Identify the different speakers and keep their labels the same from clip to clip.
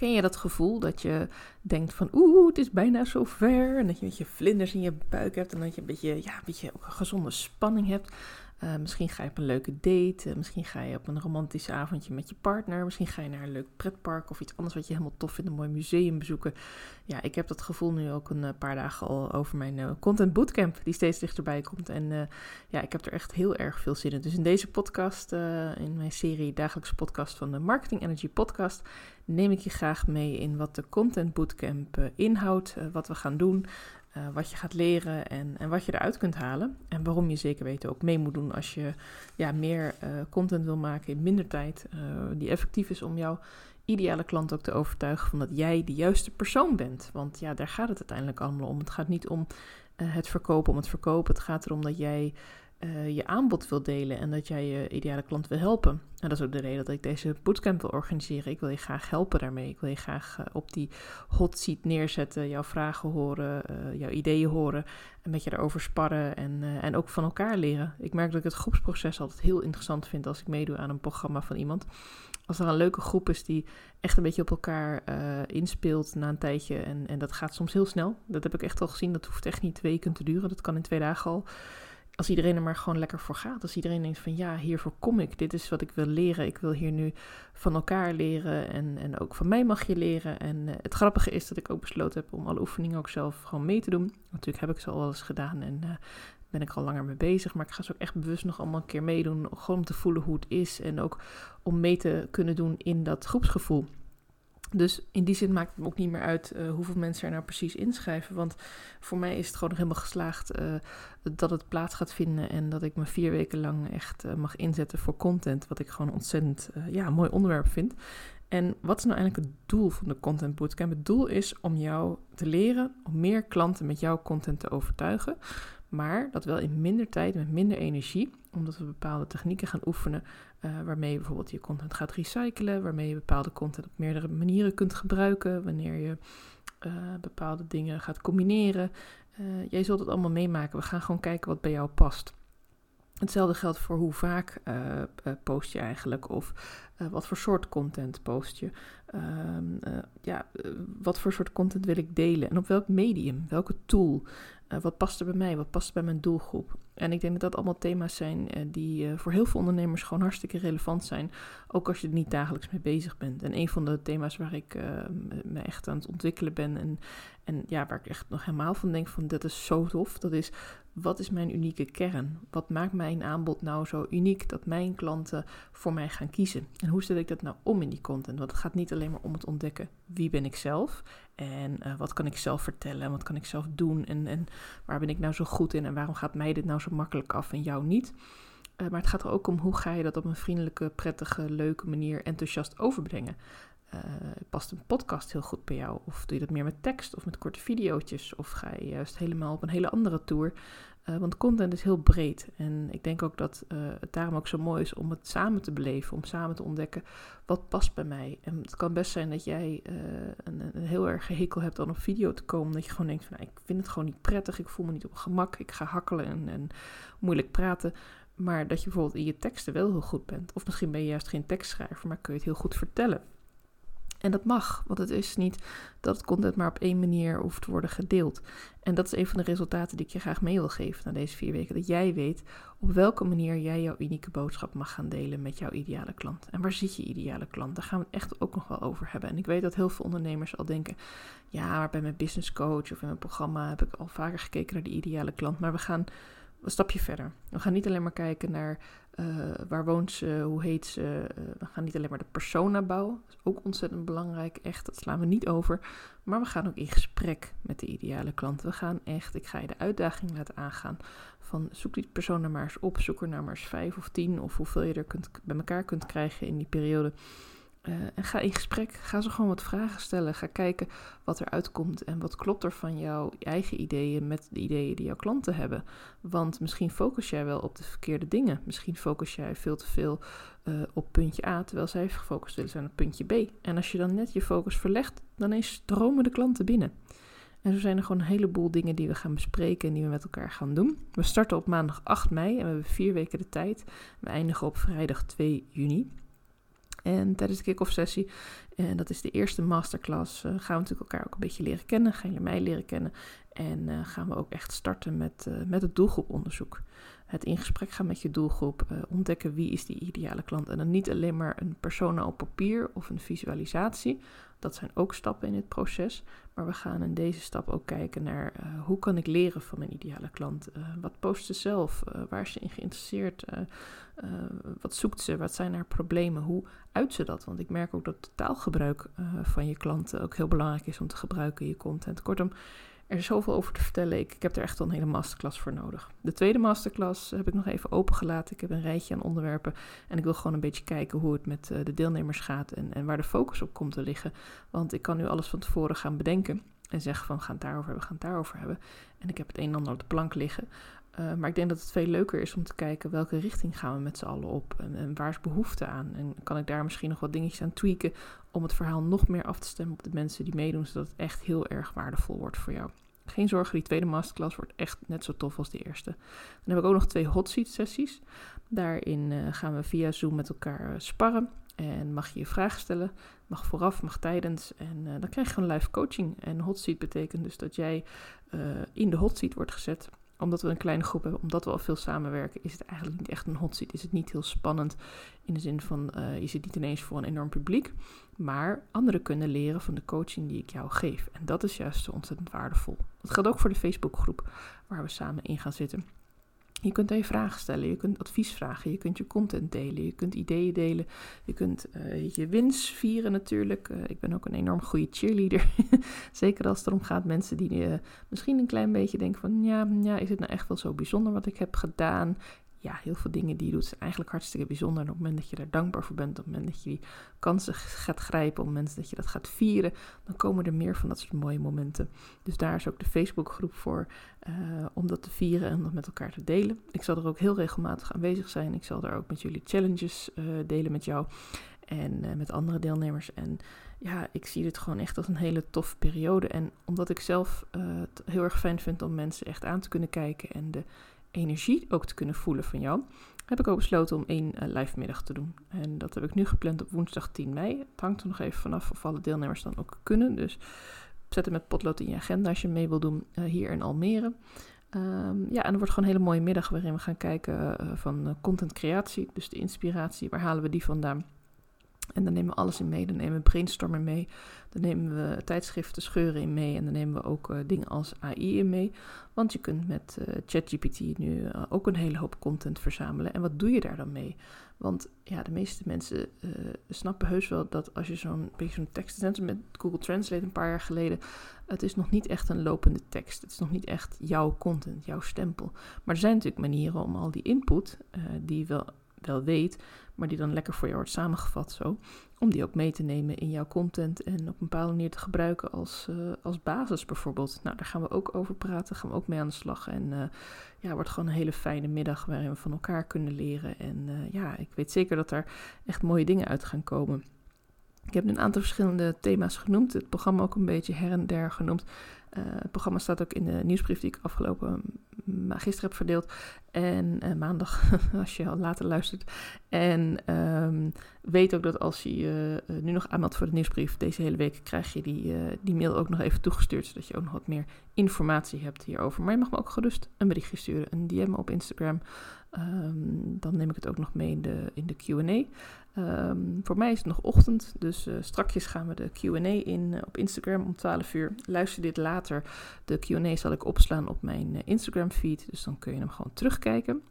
Speaker 1: Ken je dat gevoel dat je denkt van oeh, het is bijna zover. En dat je een beetje vlinders in je buik hebt en dat je een beetje, ja, een beetje ook een gezonde spanning hebt. Uh, misschien ga je op een leuke date. Uh, misschien ga je op een romantisch avondje met je partner. Misschien ga je naar een leuk pretpark of iets anders wat je helemaal tof vindt. Een mooi museum bezoeken. Ja, ik heb dat gevoel nu ook een paar dagen al over mijn content bootcamp. Die steeds dichterbij komt. En ja, ik heb er echt heel erg veel zin in. Dus in deze podcast, in mijn serie dagelijkse podcast van de Marketing Energy Podcast, neem ik je graag mee in wat de Content Bootcamp inhoudt, wat we gaan doen, uh, wat je gaat leren en, en wat je eruit kunt halen. En waarom je zeker weten ook mee moet doen als je ja, meer content wil maken in minder tijd, die effectief is om jouw ideale klant ook te overtuigen van dat jij de juiste persoon bent. Want ja, daar gaat het uiteindelijk allemaal om. Het gaat niet om het verkopen om het verkopen. Het gaat erom dat jij uh, je aanbod wil delen en dat jij je ideale klant wil helpen. En dat is ook de reden dat ik deze bootcamp wil organiseren. Ik wil je graag helpen daarmee. Ik wil je graag uh, op die hot seat neerzetten, jouw vragen horen, uh, jouw ideeën horen en met je erover sparren en, en ook van elkaar leren. Ik merk dat ik het groepsproces altijd heel interessant vind als ik meedoe aan een programma van iemand. Als er een leuke groep is die echt een beetje op elkaar inspeelt na een tijdje en, en dat gaat soms heel snel. Dat heb ik echt al gezien. Dat hoeft echt niet weken te duren. Dat kan in twee dagen al als iedereen er maar gewoon lekker voor gaat. Als iedereen denkt van ja, hiervoor kom ik. Dit is wat ik wil leren. Ik wil hier nu van elkaar leren. En, en ook van mij mag je leren. En uh, het grappige is dat ik ook besloten heb om alle oefeningen ook zelf gewoon mee te doen. Natuurlijk heb ik ze al wel eens gedaan en uh, ben ik al langer mee bezig. Maar ik ga ze ook echt bewust nog allemaal een keer meedoen. Gewoon om te voelen hoe het is. En ook om mee te kunnen doen in dat groepsgevoel. Dus in die zin maakt het ook niet meer uit uh, hoeveel mensen er nou precies inschrijven. Want voor mij is het gewoon nog helemaal geslaagd uh, dat het plaats gaat vinden. En dat ik me vier weken lang echt uh, mag inzetten voor content. Wat ik gewoon ontzettend ja, mooi onderwerp vind. En wat is nou eigenlijk het doel van de Content Bootcamp? Het doel is om jou te leren om meer klanten met jouw content te overtuigen. Maar dat wel in minder tijd, met minder energie, omdat we bepaalde technieken gaan oefenen, uh, waarmee je bijvoorbeeld je content gaat recyclen, waarmee je bepaalde content op meerdere manieren kunt gebruiken, wanneer je uh, bepaalde dingen gaat combineren. Uh, jij zult het allemaal meemaken. We gaan gewoon kijken wat bij jou past. Hetzelfde geldt voor hoe vaak post je eigenlijk of wat voor soort content post je. Uh, ja, wat voor soort content wil ik delen en op welk medium, welke tool. Uh, wat past er bij mij? Wat past bij mijn doelgroep? En ik denk dat dat allemaal thema's zijn uh, die uh, voor heel veel ondernemers gewoon hartstikke relevant zijn. Ook als je er niet dagelijks mee bezig bent. En een van de thema's waar ik me echt aan het ontwikkelen ben. En, en ja, waar ik echt nog helemaal van denk van dat is zo tof. Dat is wat is mijn unieke kern? Wat maakt mijn aanbod nou zo uniek dat mijn klanten voor mij gaan kiezen? En hoe zet ik dat nou om in die content? Want het gaat niet alleen maar om het ontdekken wie ben ik zelf en uh, wat kan ik zelf vertellen en wat kan ik zelf doen en, en waar ben ik nou zo goed in en waarom gaat mij dit nou zo makkelijk af en jou niet? Uh, maar het gaat er ook om hoe ga je dat op een vriendelijke, prettige, leuke manier enthousiast overbrengen. Uh, past een podcast heel goed bij jou? Of doe je dat meer met tekst of met korte video's? Of ga je juist helemaal op een hele andere tour? Uh, want content is heel breed. En ik denk ook dat uh, het daarom ook zo mooi is om het samen te beleven. Om samen te ontdekken wat past bij mij. En het kan best zijn dat jij een, een, heel erg hekel hebt om op video te komen. Dat je gewoon denkt van nou, ik vind het gewoon niet prettig. Ik voel me niet op gemak. Ik ga hakkelen en, en moeilijk praten. Maar dat je bijvoorbeeld in je teksten wel heel goed bent. Of misschien ben je juist geen tekstschrijver, maar kun je het heel goed vertellen. En dat mag, want het is niet dat het content maar op één manier hoeft te worden gedeeld. En dat is een van de resultaten die ik je graag mee wil geven na deze vier weken. Dat jij weet op welke manier jij jouw unieke boodschap mag gaan delen met jouw ideale klant. En waar zit je ideale klant? Daar gaan we het echt ook nog wel over hebben. En ik weet dat heel veel ondernemers al denken: ja, maar bij mijn business coach of in mijn programma heb ik al vaker gekeken naar die ideale klant. Maar we gaan een stapje verder. We gaan niet alleen maar kijken naar uh, waar woont ze, hoe heet ze. Uh, we gaan niet alleen maar de persona bouwen. Dat is ook ontzettend belangrijk. Echt, dat slaan we niet over. Maar we gaan ook in gesprek met de ideale klant. We gaan echt, ik ga je de uitdaging laten aangaan. Van zoek die persona maar eens op. Zoek er nou maar eens vijf of tien. Of hoeveel je er kunt, bij elkaar kunt krijgen in die periode. Uh, en ga in gesprek, ga ze gewoon wat vragen stellen. Ga kijken wat er uitkomt en wat klopt er van jouw eigen ideeën met de ideeën die jouw klanten hebben. Want misschien focus jij wel op de verkeerde dingen. Misschien focus jij veel te veel uh, op puntje A, terwijl zij gefocust willen zijn op puntje B. En als je dan net je focus verlegt, dan eens stromen de klanten binnen. En zo zijn er gewoon een heleboel dingen die we gaan bespreken en die we met elkaar gaan doen. We starten op maandag 8 mei en we hebben vier weken de tijd. We eindigen op vrijdag 2 juni. En tijdens de kick-off sessie, en dat is de eerste masterclass, gaan we natuurlijk elkaar ook een beetje leren kennen. Gaan jullie mij leren kennen. En gaan we ook echt starten met, met het doelgroeponderzoek het in gesprek gaan met je doelgroep, uh, ontdekken wie is die ideale klant. En dan niet alleen maar een persona op papier of een visualisatie. Dat zijn ook stappen in het proces. Maar we gaan in deze stap ook kijken naar uh, hoe kan ik leren van mijn ideale klant. Uh, wat post ze zelf? waar is ze in geïnteresseerd? wat zoekt ze? Wat zijn haar problemen? Hoe uit ze dat? Want ik merk ook dat taalgebruik van je klanten ook heel belangrijk is om te gebruiken in je content. Kortom, er is zoveel over te vertellen. Ik, ik heb er echt al een hele masterclass voor nodig. De tweede masterclass heb ik nog even opengelaten. Ik heb een rijtje aan onderwerpen. En ik wil gewoon een beetje kijken hoe het met eh, de deelnemers gaat. En, en waar de focus op komt te liggen. Want ik kan nu alles van tevoren gaan bedenken. En zeggen van gaan het daarover hebben, gaan het daarover hebben. En ik heb het een en ander op de plank liggen. Uh, maar ik denk dat het veel leuker is om te kijken welke richting gaan we met z'n allen op. En, en, waar is behoefte aan? En kan ik daar misschien nog wat dingetjes aan tweaken om het verhaal nog meer af te stemmen op de mensen die meedoen, zodat het echt heel erg waardevol wordt voor jou. Geen zorgen, die tweede masterclass wordt echt net zo tof als de eerste. Dan heb ik ook nog twee hot seat sessies. Daarin uh, gaan we via Zoom met elkaar sparren. En mag je je vragen stellen. Mag vooraf, mag tijdens. En uh, dan krijg je gewoon live coaching. En hot seat betekent dus dat jij in de hot seat wordt gezet omdat we een kleine groep hebben, omdat we al veel samenwerken, is het eigenlijk niet echt een hot seat. Is het niet heel spannend in de zin van uh, je zit niet ineens voor een enorm publiek. Maar anderen kunnen leren van de coaching die ik jou geef. En dat is juist ontzettend waardevol. Dat geldt ook voor de Facebookgroep waar we samen in gaan zitten. Je kunt je vragen stellen, je kunt advies vragen, je kunt je content delen, je kunt ideeën delen, je kunt uh, je wins vieren natuurlijk. Uh, ik ben ook een enorm goede cheerleader. Zeker als het erom gaat mensen die uh, misschien een klein beetje denken van ja, ja, is het nou echt wel zo bijzonder wat ik heb gedaan? Ja, heel veel dingen die je doet zijn eigenlijk hartstikke bijzonder. En op het moment dat je daar dankbaar voor bent, op het moment dat je die kansen gaat grijpen, op het moment dat je dat gaat vieren, dan komen er meer van dat soort mooie momenten. Dus daar is ook de Facebookgroep voor, uh, om dat te vieren en dat met elkaar te delen. Ik zal er ook heel regelmatig aanwezig zijn. Ik zal daar ook met jullie challenges uh, delen met jou en uh, met andere deelnemers. En ja, ik zie dit gewoon echt als een hele toffe periode. En omdat ik zelf het heel erg fijn vind om mensen echt aan te kunnen kijken en de energie ook te kunnen voelen van jou, heb ik ook besloten om één uh, live middag te doen. En dat heb ik nu gepland op woensdag 10 mei. Het hangt er nog even vanaf of alle deelnemers dan ook kunnen. Dus zet hem met potlood in je agenda als je mee wil doen uh, hier in Almere. Um, ja, en er wordt gewoon een hele mooie middag waarin we gaan kijken uh, van content creatie. Dus de inspiratie, waar halen we die vandaan? En dan nemen we alles in mee. Dan nemen we brainstormen mee. Dan nemen we tijdschriften scheuren in mee. En dan nemen we ook uh, dingen als AI in mee. Want je kunt met uh, ChatGPT nu uh, ook een hele hoop content verzamelen. En wat doe je daar dan mee? Want ja, de meeste mensen snappen heus wel dat als je zo'n beetje zo'n tekst... Net met Google Translate een paar jaar geleden... Het is nog niet echt een lopende tekst. Het is nog niet echt jouw content, jouw stempel. Maar er zijn natuurlijk manieren om al die input... die wel, wel weet maar die dan lekker voor jou wordt samengevat zo. Om die ook mee te nemen in jouw content en op een bepaalde manier te gebruiken als, uh, als basis bijvoorbeeld. Nou, daar gaan we ook over praten, gaan we ook mee aan de slag. En uh, ja, wordt gewoon een hele fijne middag waarin we van elkaar kunnen leren. En uh, ja, ik weet zeker dat er echt mooie dingen uit gaan komen. Ik heb een aantal verschillende thema's genoemd. Het programma ook een beetje her en der genoemd. Uh, het programma staat ook in de nieuwsbrief die ik afgelopen gisteren heb verdeeld. En uh, maandag, als je al later luistert. En um, weet ook dat als je je nu nog aanmeldt voor de nieuwsbrief, deze hele week krijg je die, die mail ook nog even toegestuurd. Zodat je ook nog wat meer informatie hebt hierover. Maar je mag me ook gerust een berichtje sturen, een DM op Instagram. Um, dan neem ik het ook nog mee in de, in de QA. Um, voor mij is het nog ochtend, dus uh, strakjes gaan we de QA in uh, op Instagram om 12 uur. Luister dit later. De QA zal ik opslaan op mijn uh, Instagram feed, dus dan kun je hem gewoon terugkijken.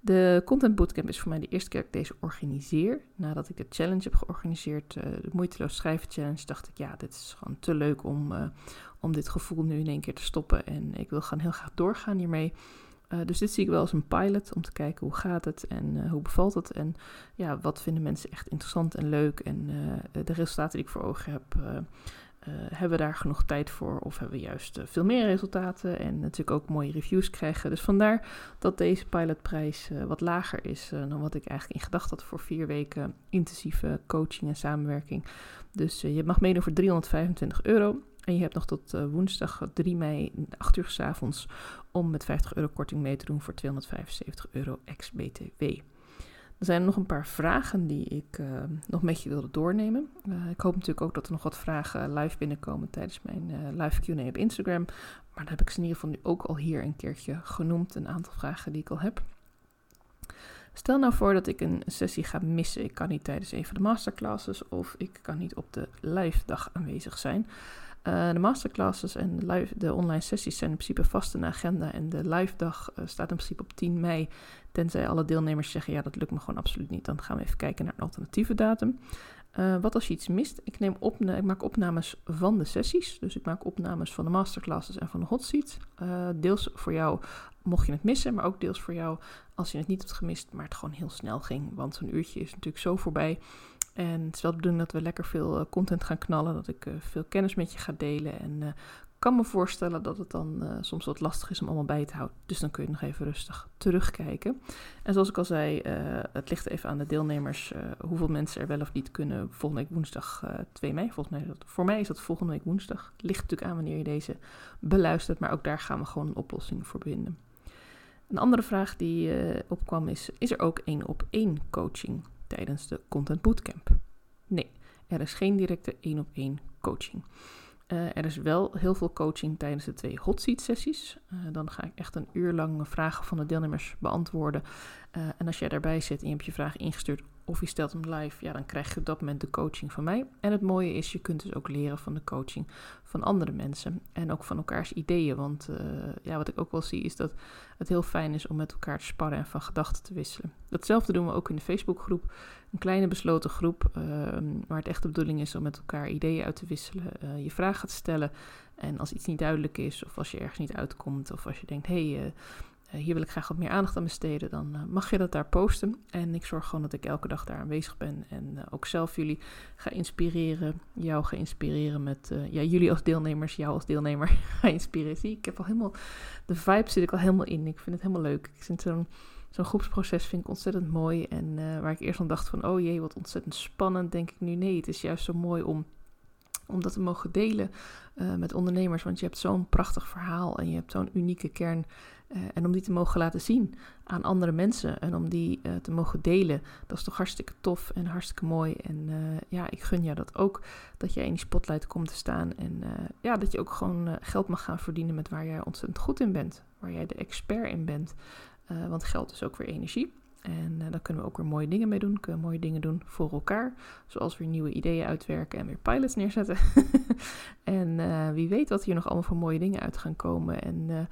Speaker 1: De Content Bootcamp is voor mij de eerste keer dat ik deze organiseer. Nadat ik de challenge heb georganiseerd, de Moeiteloos Schrijven Challenge, dacht ik, ja, dit is gewoon te leuk om, om dit gevoel nu in één keer te stoppen. En ik wil gewoon heel graag doorgaan hiermee. Uh, dus dit zie ik wel als een pilot om te kijken hoe gaat het en uh, hoe bevalt het. En ja, wat vinden mensen echt interessant en leuk. En uh, de resultaten die ik voor ogen heb, hebben we daar genoeg tijd voor? Of hebben we juist veel meer resultaten en natuurlijk ook mooie reviews krijgen. Dus vandaar dat deze pilotprijs wat lager is dan wat ik eigenlijk in gedacht had voor vier weken intensieve coaching en samenwerking. Dus je mag meedoen voor 325 euro. En je hebt nog tot uh, woensdag 3 mei, 8 uur s avonds, om met 50 euro korting mee te doen voor 275 euro ex-BTW. Er zijn nog een paar vragen die ik uh, nog met je wilde doornemen. Uh, ik hoop natuurlijk ook dat er nog wat vragen live binnenkomen tijdens mijn live Q&A op Instagram. Maar dan heb ik ze in ieder geval nu ook al hier een keertje genoemd. Een aantal vragen die ik al heb. Stel nou voor dat ik een sessie ga missen. Ik kan niet tijdens een van de masterclasses of ik kan niet op de live dag aanwezig zijn. Uh, de masterclasses en de, de, online sessies zijn in principe vast in de agenda. En de live dag uh, staat in principe op 10 mei. Tenzij alle deelnemers zeggen, ja dat lukt me gewoon absoluut niet. Dan gaan we even kijken naar een alternatieve datum. Uh, wat als je iets mist? Ik, neem op, ik maak opnames van de sessies. Dus ik maak opnames van de masterclasses en van de hot seat. deels voor jou mocht je het missen, maar ook deels voor jou als je het niet hebt gemist, maar het gewoon heel snel ging. Want zo'n uurtje is natuurlijk zo voorbij. En het is wel de bedoeling dat we lekker veel uh, content gaan knallen, dat ik uh, veel kennis met je ga delen. En uh, kan me voorstellen dat het dan soms wat lastig is om allemaal bij te houden. Dus dan kun je nog even rustig terugkijken. En zoals ik al zei, het ligt even aan de deelnemers hoeveel mensen er wel of niet kunnen volgende week woensdag 2 mei. Volgens mij dat, voor mij is dat volgende week woensdag. Ligt natuurlijk aan wanneer je deze beluistert, maar ook daar gaan we gewoon een oplossing voor vinden. Een andere vraag die opkwam is, is er ook één op één coaching? Tijdens de Content Bootcamp? Nee, er is geen directe één op één coaching. Uh, er is wel heel veel coaching tijdens de twee hot seat sessies. Uh, dan ga ik echt een uur lang vragen van de deelnemers beantwoorden. Uh, en als jij daarbij zit en je hebt je vraag ingestuurd of je stelt hem live, ja, dan krijg je op dat moment de coaching van mij. En het mooie is, je kunt dus ook leren van de coaching van andere mensen. En ook van elkaars ideeën. Want ja, wat ik ook wel zie, is dat het heel fijn is om met elkaar te sparren en van gedachten te wisselen. Datzelfde doen we ook in de Facebookgroep. Een kleine besloten groep ehm, waar het echt de bedoeling is om met elkaar ideeën uit te wisselen, uh, je vragen te stellen. En als iets niet duidelijk is, of als je ergens niet uitkomt, of als je denkt, hé, hey, uh, hier wil ik graag wat meer aandacht aan besteden, dan uh, mag je dat daar posten. En ik zorg gewoon dat ik elke dag daar aanwezig ben en ook zelf jullie ga inspireren, jou ga inspireren met, ja, jullie als deelnemers, jou als deelnemer ga inspireren. Zie, ik heb al helemaal, de vibe zit ik al helemaal in. Ik vind het helemaal leuk. Ik vind zo'n zo'n groepsproces vind ik ontzettend mooi. En waar ik eerst aan dacht van, oh jee, wat ontzettend spannend, denk ik nu nee. Het is juist zo mooi om, om dat te mogen delen uh, met ondernemers. Want je hebt zo'n prachtig verhaal en je hebt zo'n unieke kern. Uh, en om die te mogen laten zien aan andere mensen en om die te mogen delen, dat is toch hartstikke tof en hartstikke mooi. En ja, ik gun jou dat ook, dat jij in die spotlight komt te staan. En ja, dat je ook gewoon geld mag gaan verdienen met waar jij ontzettend goed in bent. Waar jij de expert in bent. Want geld is ook weer energie. En uh, daar kunnen we ook weer mooie dingen mee doen. Kunnen we mooie dingen doen voor elkaar. Zoals weer nieuwe ideeën uitwerken en weer pilots neerzetten. en uh, wie weet wat hier nog allemaal voor mooie dingen uit gaan komen. En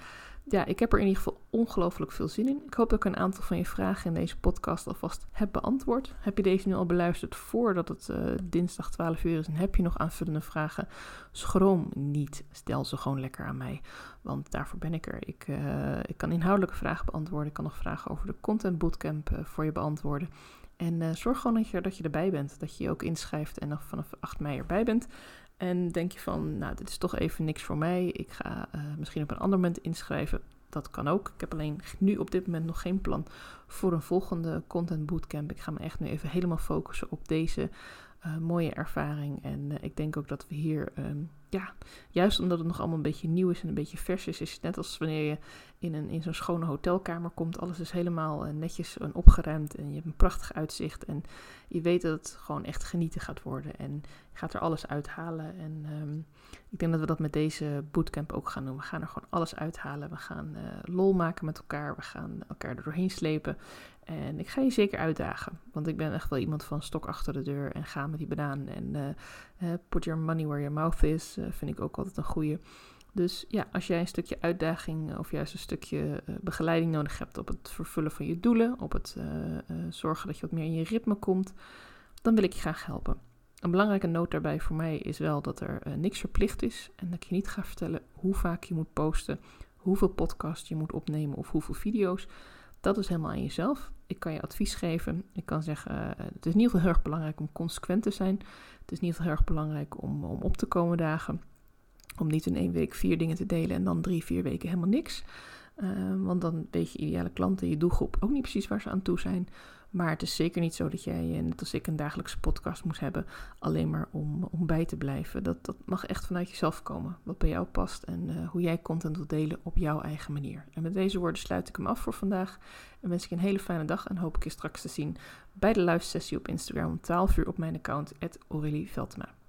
Speaker 1: ja, ik heb er in ieder geval ongelooflijk veel zin in. Ik hoop dat ik een aantal van je vragen in deze podcast alvast heb beantwoord. Heb je deze nu al beluisterd voordat het uh, dinsdag 12 uur is en heb je nog aanvullende vragen? Schroom niet. Stel ze gewoon lekker aan mij, want daarvoor ben ik er. Ik, uh, ik kan inhoudelijke vragen beantwoorden. Ik kan nog vragen over de Content Bootcamp uh, voor je beantwoorden. En zorg gewoon dat je, dat je erbij bent. Dat je je ook inschrijft en nog vanaf 8 mei erbij bent. En denk je van, nou, dit is toch even niks voor mij. Ik ga uh, misschien op een ander moment inschrijven. Dat kan ook. Ik heb alleen nu op dit moment nog geen plan voor een volgende content bootcamp. Ik ga me echt nu even helemaal focussen op deze uh, mooie ervaring. En uh, ik denk ook dat we hier, um, ja, juist omdat het nog allemaal een beetje nieuw is en een beetje vers is, is het net als wanneer je in, een, in zo'n schone hotelkamer komt. Alles is helemaal uh, netjes en opgeruimd en je hebt een prachtig uitzicht. En je weet dat het gewoon echt genieten gaat worden. En je gaat er alles uithalen. En um, ik denk dat we dat met deze bootcamp ook gaan doen. We gaan er gewoon alles uithalen. We gaan lol maken met elkaar. We gaan elkaar er doorheen slepen. En ik ga je zeker uitdagen. Want ik ben echt wel iemand van stok achter de deur en ga met die banaan. En uh, put your money where your mouth is, uh, vind ik ook altijd een goede. Dus ja, als jij een stukje uitdaging of juist een stukje begeleiding nodig hebt op het vervullen van je doelen, op het zorgen dat je wat meer in je ritme komt, dan wil ik je graag helpen. Een belangrijke noot daarbij voor mij is wel dat er niks verplicht is en dat je niet ga vertellen hoe vaak je moet posten, hoeveel podcast je moet opnemen of hoeveel video's. Dat is helemaal aan jezelf. Ik kan je advies geven. Ik kan zeggen, uh, het is in ieder geval heel erg belangrijk om consequent te zijn. Het is in ieder geval heel erg belangrijk om, om op te komen dagen. Om niet in één week vier dingen te delen en dan drie, vier weken helemaal niks. Ehm, want dan weet je ideale klanten, je doelgroep ook niet precies waar ze aan toe zijn. Maar het is zeker niet zo dat jij, eh, net als ik, een dagelijkse podcast moet hebben. Alleen maar om, om bij te blijven. Dat, dat mag echt vanuit jezelf komen. Wat bij jou past en uh, hoe jij content wilt delen op jouw eigen manier. En met deze woorden sluit ik hem af voor vandaag. En wens ik een hele fijne dag. En hoop ik je straks te zien bij de live sessie op Instagram om 12 uur op mijn account, Aurelie Veltema.